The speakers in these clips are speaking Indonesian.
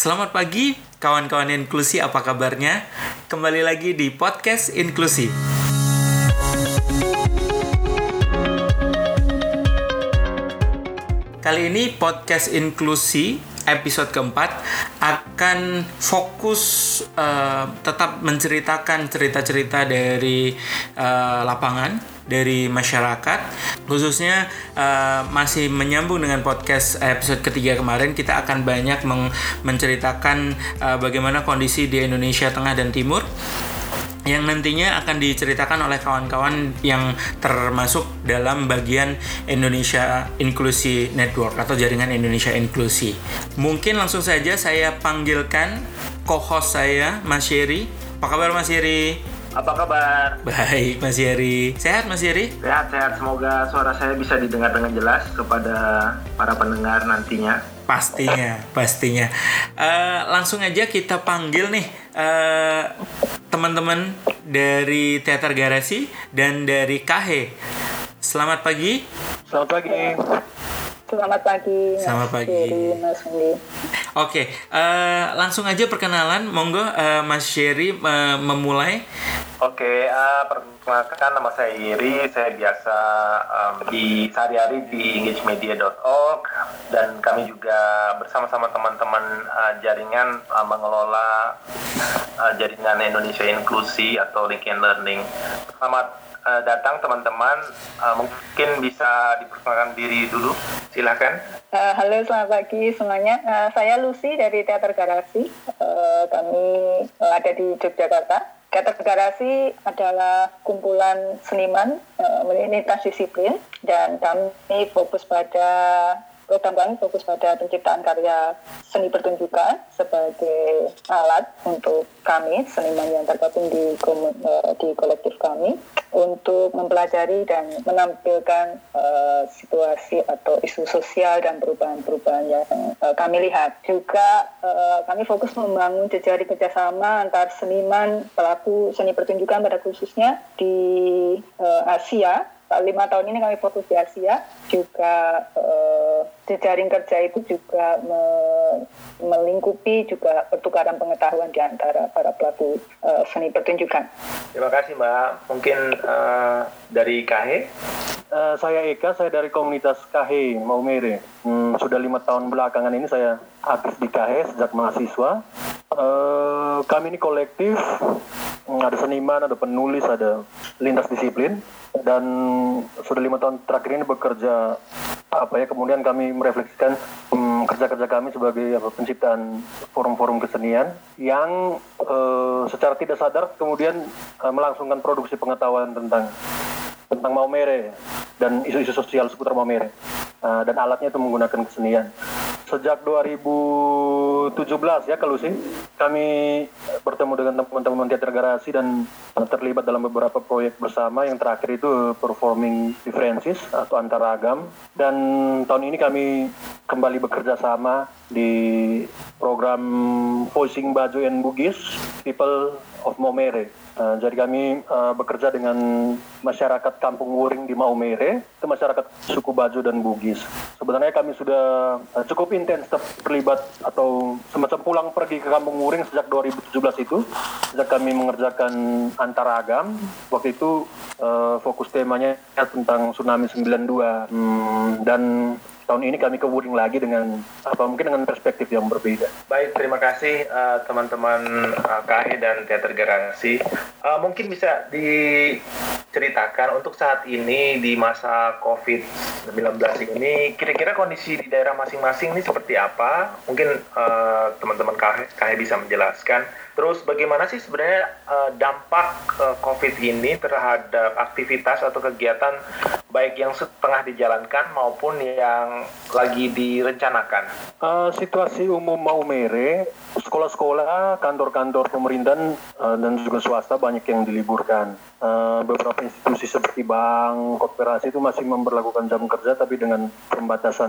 Selamat pagi kawan-kawan inklusi apa kabarnya? Kembali lagi di podcast inklusi. Kali ini podcast inklusi episode keempat akan fokus uh, tetap menceritakan cerita-cerita dari uh, lapangan dari masyarakat khususnya uh, masih menyambung dengan podcast episode ketiga kemarin kita akan banyak menceritakan uh, bagaimana kondisi di Indonesia Tengah dan Timur yang nantinya akan diceritakan oleh kawan-kawan yang termasuk dalam bagian Indonesia Inklusi Network atau jaringan Indonesia Inklusi. Mungkin langsung saja saya panggilkan co-host saya Mas Yeri. Apa kabar Mas Yeri? Apa kabar? Baik, Mas Yeri. Sehat, Mas Yeri? Sehat, sehat. Semoga suara saya bisa didengar dengan jelas kepada para pendengar nantinya. Pastinya, pastinya. Uh, langsung aja kita panggil nih uh, teman-teman dari Teater Garasi dan dari KH. Selamat pagi. Selamat pagi. Selamat pagi. Selamat pagi. Mas Oke, okay, uh, eh, langsung aja perkenalan. Monggo uh, Mas Sherry uh, memulai. Oke, okay, uh, perkenalkan nama saya Iri. Saya biasa um, di sehari-hari di engagemedia.org dan kami juga bersama-sama teman-teman uh, jaringan uh, mengelola uh, jaringan Indonesia Inklusi atau Lincoln Learning. Selamat uh, datang teman-teman. Uh, mungkin bisa diperkenalkan diri dulu. Silakan. Uh, halo, selamat pagi semuanya. Uh, saya Lucy dari Teater Garasi. Uh, kami uh, ada di Yogyakarta. Teater Garasi adalah kumpulan seniman uh, lintas disiplin dan kami fokus pada program kami fokus pada penciptaan karya seni pertunjukan sebagai alat untuk kami seniman yang tergabung di uh, di kolektif kami untuk mempelajari dan menampilkan uh, situasi atau isu sosial dan perubahan-perubahan yang uh, kami lihat. Juga uh, kami fokus membangun jejaring kerjasama antar seniman pelaku seni pertunjukan pada khususnya di uh, Asia lima tahun ini kami fokus di Asia juga uh, jejaring kerja itu juga me, melingkupi juga pertukaran pengetahuan di antara para pelaku uh, seni pertunjukan. Terima kasih Mbak. Mungkin uh, dari KH? Uh, saya Eka, saya dari komunitas KH Maumere. Hmm, sudah lima tahun belakangan ini saya aktif di KH sejak mahasiswa. Uh, kami ini kolektif, ada seniman, ada penulis, ada lintas disiplin. Dan sudah lima tahun terakhir ini bekerja apa ya kemudian kami merefleksikan um, kerja-kerja kami sebagai apa, penciptaan forum-forum kesenian yang uh, secara tidak sadar kemudian uh, melangsungkan produksi pengetahuan tentang tentang Maumere dan isu-isu sosial seputar Maumere. Uh, dan alatnya itu menggunakan kesenian sejak 2017 ya kalau sih kami bertemu dengan teman-teman teater garasi dan terlibat dalam beberapa proyek bersama. Yang terakhir itu performing differences atau antaragam dan tahun ini kami kembali bekerja sama di program voicing baju and bugis people of Momere Uh, jadi kami uh, bekerja dengan masyarakat Kampung Wuring di Maumere, itu masyarakat suku Baju dan Bugis. Sebenarnya kami sudah uh, cukup intens terlibat atau semacam pulang pergi ke Kampung Wuring sejak 2017 itu, sejak kami mengerjakan antaragam. Waktu itu uh, fokus temanya tentang tsunami 92 hmm, dan tahun ini kami ke Wuring lagi dengan apa mungkin dengan perspektif yang berbeda. Baik, terima kasih uh, teman-teman uh, KAHI dan Teater Garasi. Uh, mungkin bisa diceritakan untuk saat ini di masa COVID-19 ini kira-kira kondisi di daerah masing-masing ini seperti apa? Mungkin uh, teman-teman KAHI, KAHI bisa menjelaskan. Terus bagaimana sih sebenarnya uh, dampak uh, COVID ini terhadap aktivitas atau kegiatan baik yang setengah dijalankan maupun yang lagi direncanakan? Uh, situasi umum Maumere, sekolah-sekolah, kantor-kantor pemerintahan uh, dan juga swasta banyak yang diliburkan. Uh, beberapa institusi seperti bank, kooperasi itu masih memperlakukan jam kerja tapi dengan pembatasan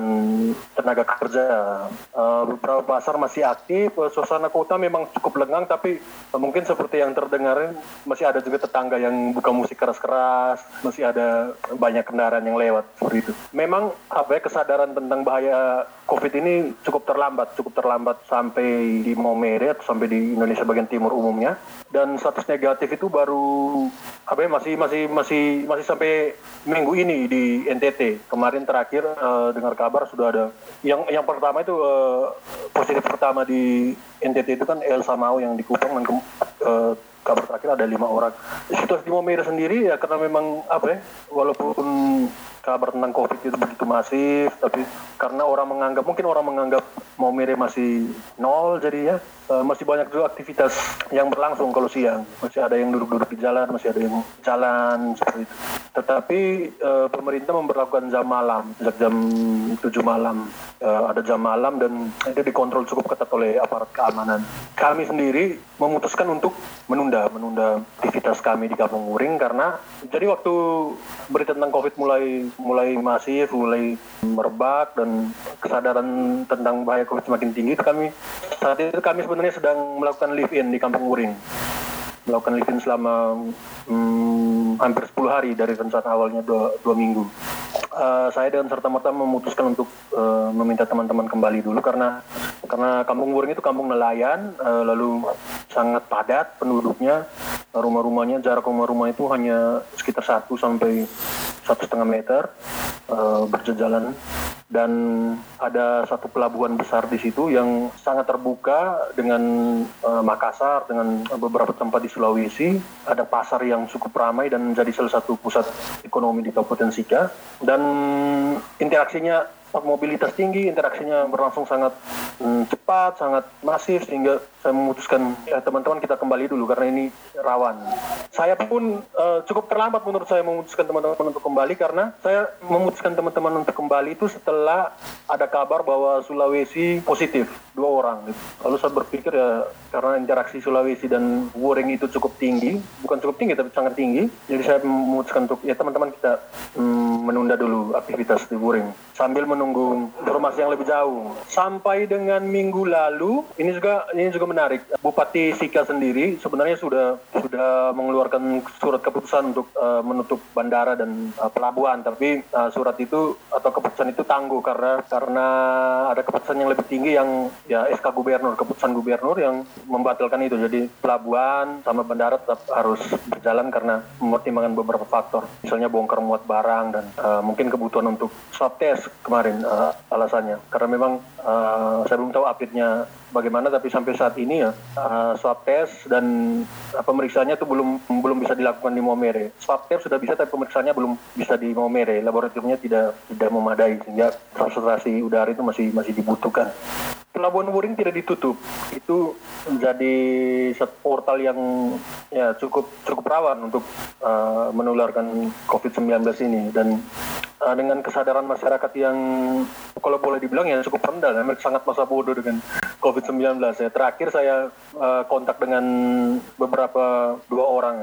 tenaga kerja. Uh, beberapa pasar masih aktif, suasana kota memang cukup lengang tapi uh, mungkin seperti yang terdengar masih ada juga tetangga yang buka musik keras-keras, masih ada banyak kendaraan yang lewat seperti itu. Memang apa ya kesadaran tentang bahaya COVID ini cukup terlambat, cukup terlambat sampai di Maumere atau sampai di Indonesia bagian timur umumnya. Dan status negatif itu baru apa ya masih masih masih masih sampai minggu ini di NTT. Kemarin terakhir uh, dengar kabar sudah ada yang yang pertama itu uh, positif pertama di NTT itu kan El Samau yang di Kupang dan uh, kabar terakhir ada lima orang. Situasi di Maumere sendiri ya karena memang apa ya, walaupun kabar tentang COVID itu begitu masif, tapi karena orang menganggap mungkin orang menganggap Maumere masih nol jadi ya uh, masih banyak juga aktivitas yang berlangsung kalau siang. Masih ada yang duduk-duduk di jalan masih ada yang jalan seperti itu. Tetapi uh, pemerintah memperlakukan jam malam sejak jam 7 malam. Uh, ada jam malam dan itu dikontrol cukup ketat oleh aparat keamanan. Kami sendiri memutuskan untuk menunda menunda aktivitas kami di Kampung Uring karena jadi waktu berita tentang COVID mulai mulai masif mulai merebak dan kesadaran tentang bahaya COVID semakin tinggi kami saat itu kami sebenarnya sedang melakukan live in di Kampung Uring. Melakukan live in selama hmm, hampir 10 hari dari rencana awalnya dua, dua minggu. Uh, saya dan serta merta memutuskan untuk uh, meminta teman-teman kembali dulu karena karena Kampung Uring itu kampung nelayan uh, lalu sangat padat penduduknya. Rumah-rumahnya jarak rumah-rumah itu hanya sekitar satu sampai satu setengah meter uh, berjejalan dan ada satu pelabuhan besar di situ yang sangat terbuka dengan uh, Makassar dengan beberapa tempat di Sulawesi. Ada pasar yang cukup ramai dan menjadi salah satu pusat ekonomi di Kabupaten Sika dan interaksinya mobilitas tinggi, interaksinya berlangsung sangat hmm, cepat, sangat masif sehingga saya memutuskan ya teman-teman kita kembali dulu karena ini rawan. Saya pun uh, cukup terlambat menurut saya memutuskan teman-teman untuk kembali karena saya memutuskan teman-teman untuk kembali itu setelah ada kabar bahwa Sulawesi positif dua orang. Lalu saya berpikir ya karena interaksi Sulawesi dan Wuring itu cukup tinggi, bukan cukup tinggi tapi sangat tinggi. Jadi saya memutuskan untuk ya teman-teman kita hmm, menunda dulu aktivitas di Wuring sambil menunggu informasi yang lebih jauh. Sampai dengan minggu lalu, ini juga ini juga menarik. Bupati Sika sendiri sebenarnya sudah sudah mengeluarkan surat keputusan untuk uh, menutup bandara dan uh, pelabuhan, tapi uh, surat itu atau keputusan itu tangguh karena karena ada keputusan yang lebih tinggi yang ya SK gubernur, keputusan gubernur yang membatalkan itu. Jadi pelabuhan sama bandara tetap harus berjalan karena mempertimbangkan beberapa faktor, misalnya bongkar muat barang dan uh, mungkin kebutuhan untuk swab test kemarin uh, alasannya karena memang uh, saya belum tahu update-nya bagaimana tapi sampai saat ini ya uh, swab test dan uh, pemeriksaannya itu belum belum bisa dilakukan di Maumere. Swab test sudah bisa tapi pemeriksaannya belum bisa di Maumere. Laboratoriumnya tidak tidak memadai sehingga transportasi udara itu masih masih dibutuhkan. Pelabuhan Wuring tidak ditutup. Itu menjadi satu portal yang ya cukup cukup rawan untuk uh, menularkan COVID-19 ini dan uh, dengan kesadaran masyarakat yang kalau boleh dibilang ya cukup rendah, ya, sangat masa bodoh dengan COVID-19. Ya. Terakhir saya uh, kontak dengan beberapa dua orang,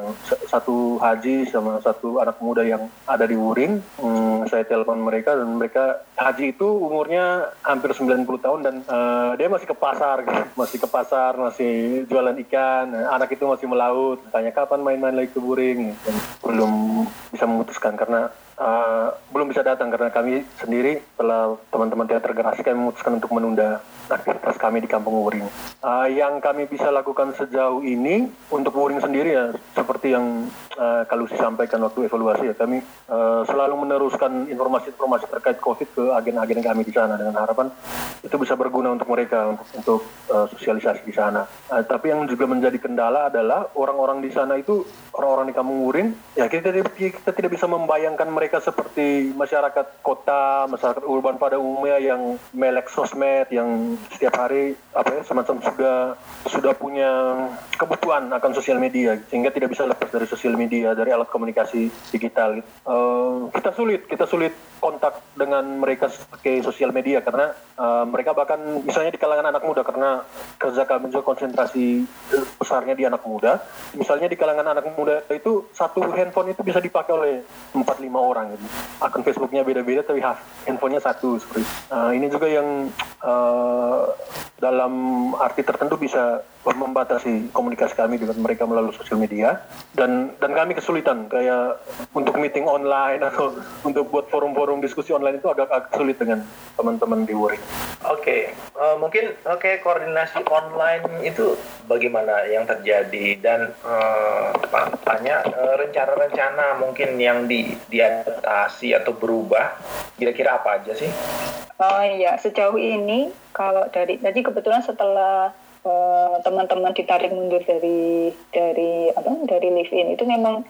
satu haji sama satu anak muda yang ada di Wuring. Hmm, saya telepon mereka dan mereka haji itu umurnya hampir 90 tahun dan uh, dia masih ke pasar, gitu. masih ke pasar, masih jualan ikan. Anak itu masih melaut. Tanya kapan main-main lagi ke Wuring. Belum bisa memutuskan karena uh, belum bisa datang karena kami sendiri setelah teman-teman teater generasi kami memutuskan untuk menunda aktivitas kami di Kampung Wuring. Uh, yang kami bisa lakukan sejauh ini untuk Wuring sendiri ya seperti yang uh, Kalusi sampaikan waktu evaluasi ya kami uh, selalu meneruskan informasi-informasi terkait COVID ke agen-agen kami di sana dengan harapan itu bisa berguna untuk mereka untuk, untuk uh, sosialisasi di sana. Uh, tapi yang juga menjadi kendala adalah orang-orang di sana itu orang-orang di Kampung Wuring ya kita kita tidak bisa membayangkan mereka seperti masyarakat kota, masyarakat urban pada umumnya yang melek sosmed yang setiap hari apa ya semacam sudah sudah punya kebutuhan akan sosial media sehingga tidak bisa lepas dari sosial media dari alat komunikasi digital. Uh, kita sulit kita sulit kontak dengan mereka pakai sosial media karena uh, mereka bahkan misalnya di kalangan anak muda karena kerja kami juga konsentrasi besarnya di anak muda misalnya di kalangan anak muda itu satu handphone itu bisa dipakai oleh 4-5 orang gitu. akun Facebooknya beda-beda tapi handphonenya satu seperti uh, ini juga yang uh, dalam arti tertentu bisa membatasi komunikasi kami dengan mereka melalui sosial media dan dan kami kesulitan kayak untuk meeting online atau untuk buat forum-forum diskusi online itu agak, agak sulit dengan teman-teman di Wuring. Oke, okay. uh, eh, mungkin oke okay, koordinasi online itu bagaimana yang terjadi dan uh, tanya uh, rencana-rencana mungkin yang di diadaptasi atau berubah kira-kira apa aja sih? Oh iya, sejauh ini kalau dari jadi kebetulan setelah teman-teman ditarik mundur dari dari apa dari live in itu memang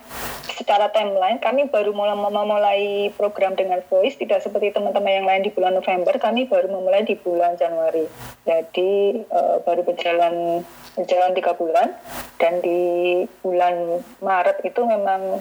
secara timeline kami baru mulai memulai program dengan voice tidak seperti teman-teman yang lain di bulan November kami baru memulai di bulan Januari. Jadi uh, baru berjalan berjalan tiga bulan dan di bulan Maret itu memang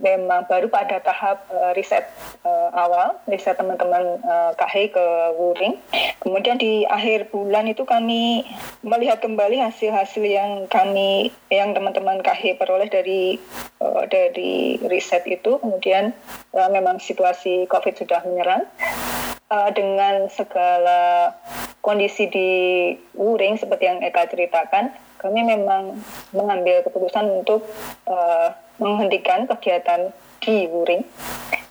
memang baru pada tahap uh, riset uh, awal riset teman-teman uh, KHI ke Wuring kemudian di akhir bulan itu kami melihat kembali hasil-hasil yang kami yang teman-teman KH peroleh dari uh, dari riset itu. Kemudian uh, memang situasi COVID sudah menyerang uh, dengan segala kondisi di Wuring seperti yang Eka ceritakan kami memang mengambil keputusan untuk uh, menghentikan kegiatan di Wuring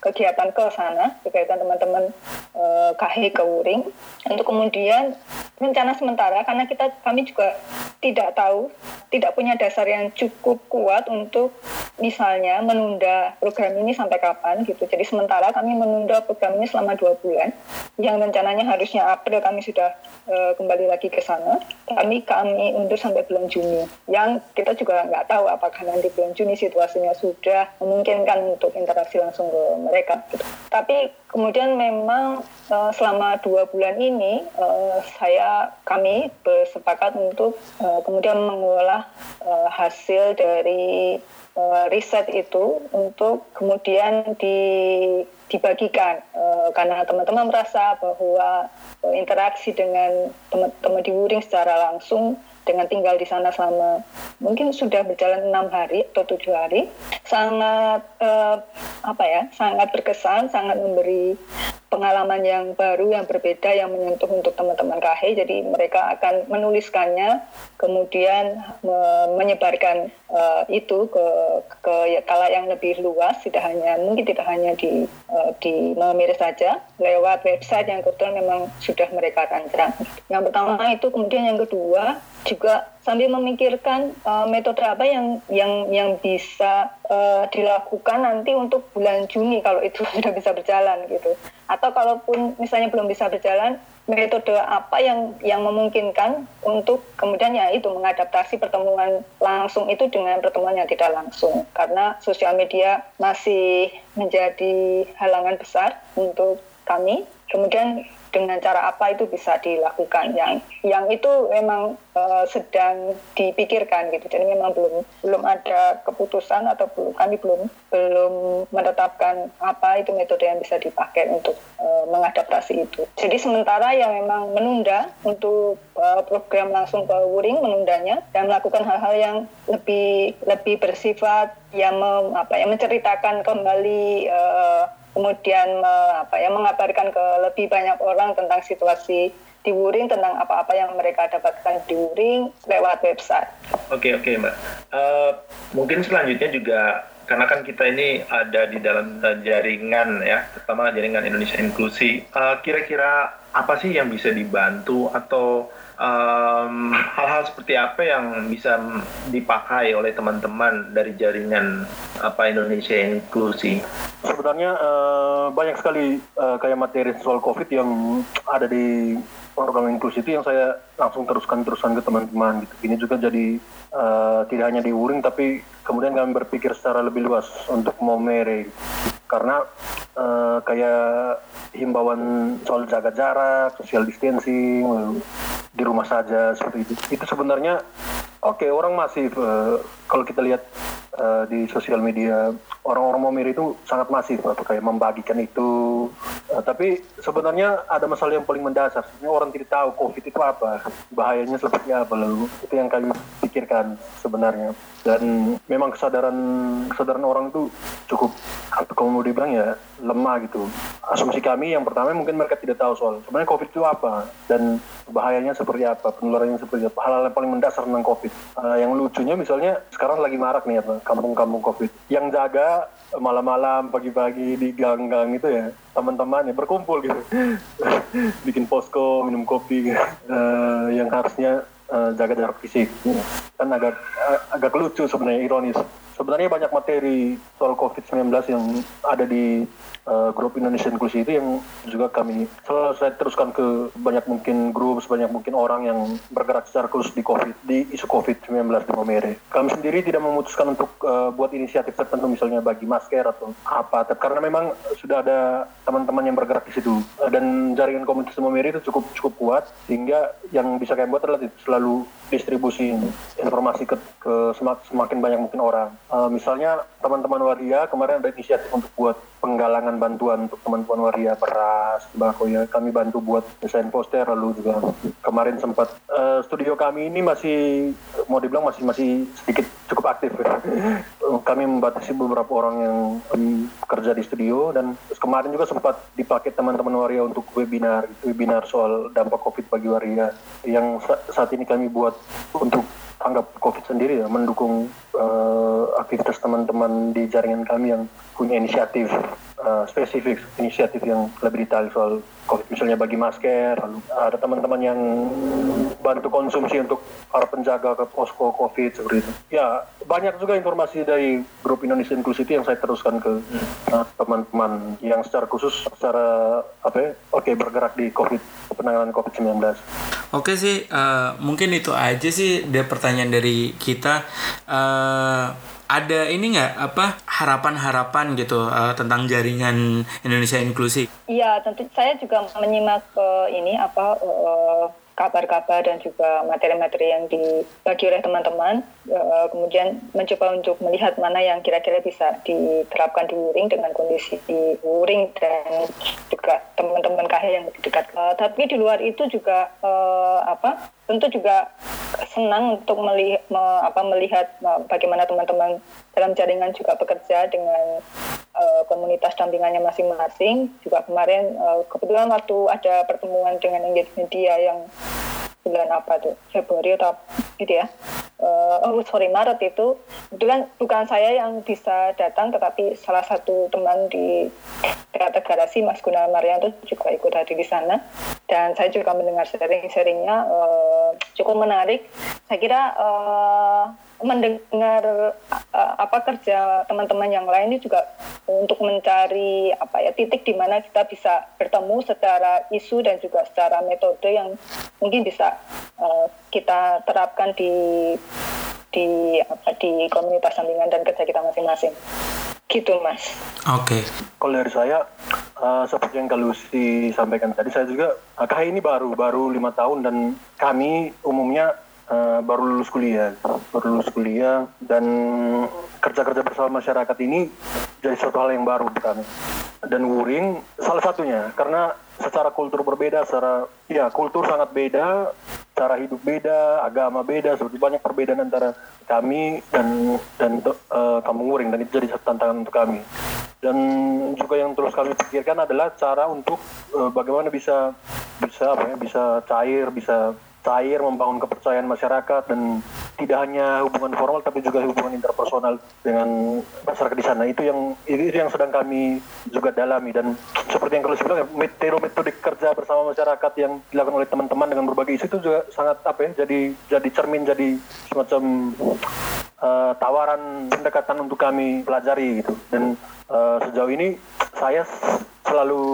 kegiatan ke sana, kegiatan teman-teman e, eh, KH ke Wuring, untuk kemudian rencana sementara karena kita kami juga tidak tahu, tidak punya dasar yang cukup kuat untuk misalnya menunda program ini sampai kapan gitu. Jadi sementara kami menunda program ini selama dua bulan, yang rencananya harusnya April kami sudah e, kembali lagi ke sana. Kami kami undur sampai bulan Juni. Yang kita juga nggak tahu apakah nanti bulan Juni situasinya sudah memungkinkan untuk interaksi langsung ke mereka. Tapi kemudian memang uh, selama dua bulan ini uh, saya kami bersepakat untuk uh, kemudian mengolah uh, hasil dari uh, riset itu untuk kemudian di, dibagikan karena teman-teman merasa bahwa interaksi dengan teman-teman di Wuring secara langsung dengan tinggal di sana selama mungkin sudah berjalan enam hari atau tujuh hari sangat eh, apa ya sangat berkesan sangat memberi pengalaman yang baru yang berbeda yang menyentuh untuk teman-teman KH jadi mereka akan menuliskannya kemudian me menyebarkan uh, itu ke ke ya, kala yang lebih luas tidak hanya mungkin tidak hanya di uh, di Mamir saja lewat website yang kebetulan memang sudah mereka rancang. Yang pertama itu kemudian yang kedua juga sambil memikirkan uh, metode apa yang yang yang bisa uh, dilakukan nanti untuk bulan Juni kalau itu sudah bisa berjalan gitu. Atau kalaupun misalnya belum bisa berjalan, metode apa yang yang memungkinkan untuk kemudian ya itu mengadaptasi pertemuan langsung itu dengan pertemuan yang tidak langsung karena sosial media masih menjadi halangan besar untuk kami. Kemudian dengan cara apa itu bisa dilakukan. Yang yang itu memang uh, sedang dipikirkan gitu. Jadi memang belum belum ada keputusan atau belum kami belum belum menetapkan apa itu metode yang bisa dipakai untuk uh, mengadaptasi itu. Jadi sementara yang memang menunda untuk uh, program langsung ke Wuring menundanya dan melakukan hal-hal yang lebih lebih bersifat yang mem, apa yang menceritakan kembali uh, kemudian me, apa ya mengabarkan ke lebih banyak orang tentang situasi di Wuring tentang apa-apa yang mereka dapatkan di Wuring lewat website. Oke okay, oke okay, mbak. Uh, mungkin selanjutnya juga karena kan kita ini ada di dalam uh, jaringan ya, terutama jaringan Indonesia Inklusi. Uh, kira-kira apa sih yang bisa dibantu atau hal-hal seperti apa yang bisa dipakai oleh teman-teman dari jaringan apa Indonesia Inklusi? Sebenarnya uh, banyak sekali uh, kayak materi soal COVID yang ada di program inklusi itu yang saya langsung teruskan teruskan ke teman-teman gitu. Ini juga jadi uh, tidak hanya di Wuring tapi kemudian kami berpikir secara lebih luas untuk Momere karena uh, kayak himbauan soal jaga jarak, social distancing, di rumah saja seperti itu. Itu sebenarnya oke okay, orang masih uh, kalau kita lihat uh, di sosial media orang-orang Momir itu sangat masif atau kayak membagikan itu Uh, tapi sebenarnya ada masalah yang paling mendasar. Sebenarnya orang tidak tahu COVID itu apa, bahayanya seperti apa lalu. Itu yang kami pikirkan sebenarnya. Dan memang kesadaran kesadaran orang itu cukup kalau mau dibilang ya lemah gitu. Asumsi kami yang pertama mungkin mereka tidak tahu soal sebenarnya COVID itu apa dan bahayanya seperti apa, penularannya seperti apa. Hal-hal yang paling mendasar tentang COVID. Uh, yang lucunya misalnya sekarang lagi marak nih apa kampung-kampung COVID. Yang jaga malam-malam, pagi-pagi di gang-gang itu ya teman-teman ya berkumpul gitu, bikin posko, minum kopi, uh, yang harusnya uh, jaga jarak fisik. Kan agak uh, agak lucu sebenarnya ironis. Sebenarnya banyak materi soal COVID-19 yang ada di uh, grup Indonesia Inklusi itu yang juga kami selalu saya teruskan ke banyak mungkin grup, sebanyak mungkin orang yang bergerak secara khusus di COVID, di isu COVID-19 di Momere. Kami sendiri tidak memutuskan untuk uh, buat inisiatif tertentu misalnya bagi masker atau apa, karena memang sudah ada teman-teman yang bergerak di situ uh, dan jaringan komunitas Momere itu cukup cukup kuat sehingga yang bisa kami buat adalah selalu distribusi informasi ke, ke semakin banyak mungkin orang. Uh, misalnya teman-teman waria kemarin ada inisiatif untuk buat penggalangan bantuan untuk teman-teman waria beras, sembako ya. Kami bantu buat desain poster lalu juga kemarin sempat uh, studio kami ini masih mau dibilang masih masih sedikit cukup aktif ya. kami membatasi beberapa orang yang um, kerja di studio dan kemarin juga sempat dipakai teman-teman waria untuk webinar webinar soal dampak covid bagi waria yang sa saat ini kami buat untuk anggap COVID sendiri ya mendukung uh, aktivitas teman-teman di jaringan kami yang punya inisiatif uh, spesifik, inisiatif yang lebih detail soal COVID. Misalnya bagi masker, lalu ada teman-teman yang bantu konsumsi untuk para penjaga ke posko COVID seperti itu. Ya banyak juga informasi dari grup Indonesia Inklusi yang saya teruskan ke uh, teman-teman yang secara khusus secara apa ya, oke okay, bergerak di COVID penanganan COVID-19. Oke sih, uh, mungkin itu aja sih dari pertanyaan dari kita. Uh, ada ini nggak apa harapan-harapan gitu uh, tentang jaringan Indonesia inklusi? Iya, tentu saya juga menyimak uh, ini apa uh, kabar-kabar dan juga materi-materi yang dibagi oleh teman-teman. Uh, kemudian mencoba untuk melihat mana yang kira-kira bisa diterapkan di Wuring dengan kondisi di Wuring dan juga teman-teman KH yang lebih dekat. Uh, tapi di luar itu juga uh, apa? Tentu juga senang untuk melihat, me, apa, melihat bagaimana teman-teman dalam jaringan juga bekerja dengan uh, komunitas dampingannya masing-masing. Juga kemarin uh, kebetulan waktu ada pertemuan dengan media yang bulan apa tuh Februari atau gitu ya uh, oh sorry Maret itu. Kebetulan bukan saya yang bisa datang tetapi salah satu teman di Teater Garasi Mas Gunawan Marianto juga ikut hadir di sana. Dan saya juga mendengar sharing-sharingnya uh, cukup menarik. Saya kira uh, mendengar uh, apa kerja teman-teman yang lain ini juga untuk mencari apa ya titik di mana kita bisa bertemu secara isu dan juga secara metode yang mungkin bisa uh, kita terapkan di di apa di komunitas sampingan dan kerja kita masing-masing gitu mas. Oke. Okay. Kalau dari saya uh, seperti yang kalau sampaikan tadi saya juga uh, ini baru baru lima tahun dan kami umumnya uh, baru lulus kuliah, baru lulus kuliah dan kerja-kerja bersama masyarakat ini jadi suatu hal yang baru buat kami. Dan Wuring salah satunya karena secara kultur berbeda, secara ya kultur sangat beda, cara hidup beda, agama beda, seperti banyak perbedaan antara kami dan dan uh, kampung Wuring dan itu jadi tantangan untuk kami. Dan juga yang terus kami pikirkan adalah cara untuk uh, bagaimana bisa bisa apa ya, bisa cair, bisa cair, membangun kepercayaan masyarakat dan tidak hanya hubungan formal tapi juga hubungan interpersonal dengan masyarakat di sana. Itu yang itu yang sedang kami juga dalami dan seperti yang kalau bilang ya, metode metode kerja bersama masyarakat yang dilakukan oleh teman-teman dengan berbagai isu itu juga sangat apa ya jadi jadi cermin jadi semacam uh, tawaran pendekatan untuk kami pelajari gitu dan uh, sejauh ini saya selalu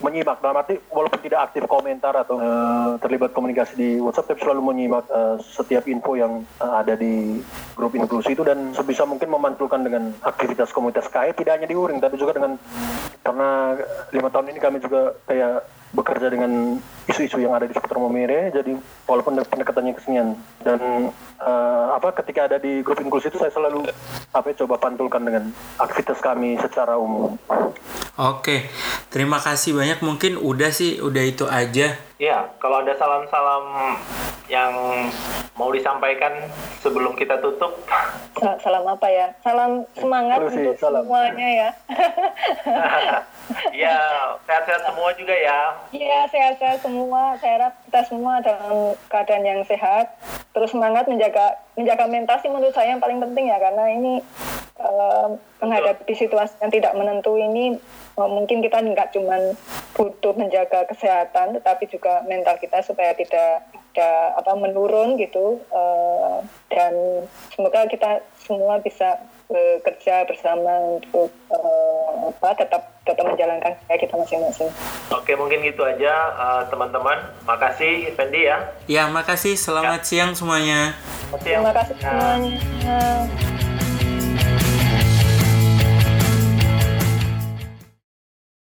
menyimak dalam arti walaupun tidak aktif komentar atau uh, terlibat komunikasi di WhatsApp tapi selalu menyimak uh, setiap info yang uh, ada di grup inklusi itu dan sebisa mungkin memantulkan dengan aktivitas komunitas KAE tidak hanya di Uring tapi juga dengan karena lima tahun ini kami juga kayak bekerja dengan isu-isu yang ada di sekitar Momere jadi walaupun pendekatannya kesenian dan eh, apa ketika ada di grup inklusi itu saya selalu apa ya, coba pantulkan dengan aktivitas kami secara umum. Oke, terima kasih banyak. Mungkin udah sih, udah itu aja. Ya, kalau ada salam-salam yang mau disampaikan sebelum kita tutup, Sa- Salam apa ya? Salam semangat Terus sih, untuk salam. semuanya ya. ya sehat-sehat semua juga ya. Iya, sehat-sehat semua. Saya harap kita semua dalam keadaan yang sehat. Terus semangat menjaga menjaga mental sih menurut saya yang paling penting ya karena ini eh, menghadapi situasi yang tidak menentu ini mungkin kita nggak cuman butuh menjaga kesehatan tetapi juga mental kita supaya tidak tidak apa menurun gitu Eh, dan semoga kita semua bisa bekerja bersama untuk eh, apa tetap tetap menjalankan karya kita masing-masing. Oke, mungkin gitu aja eh, teman-teman. Makasih Fendi ya. Ya, makasih. Selamat siang semuanya. Terima kasih semuanya.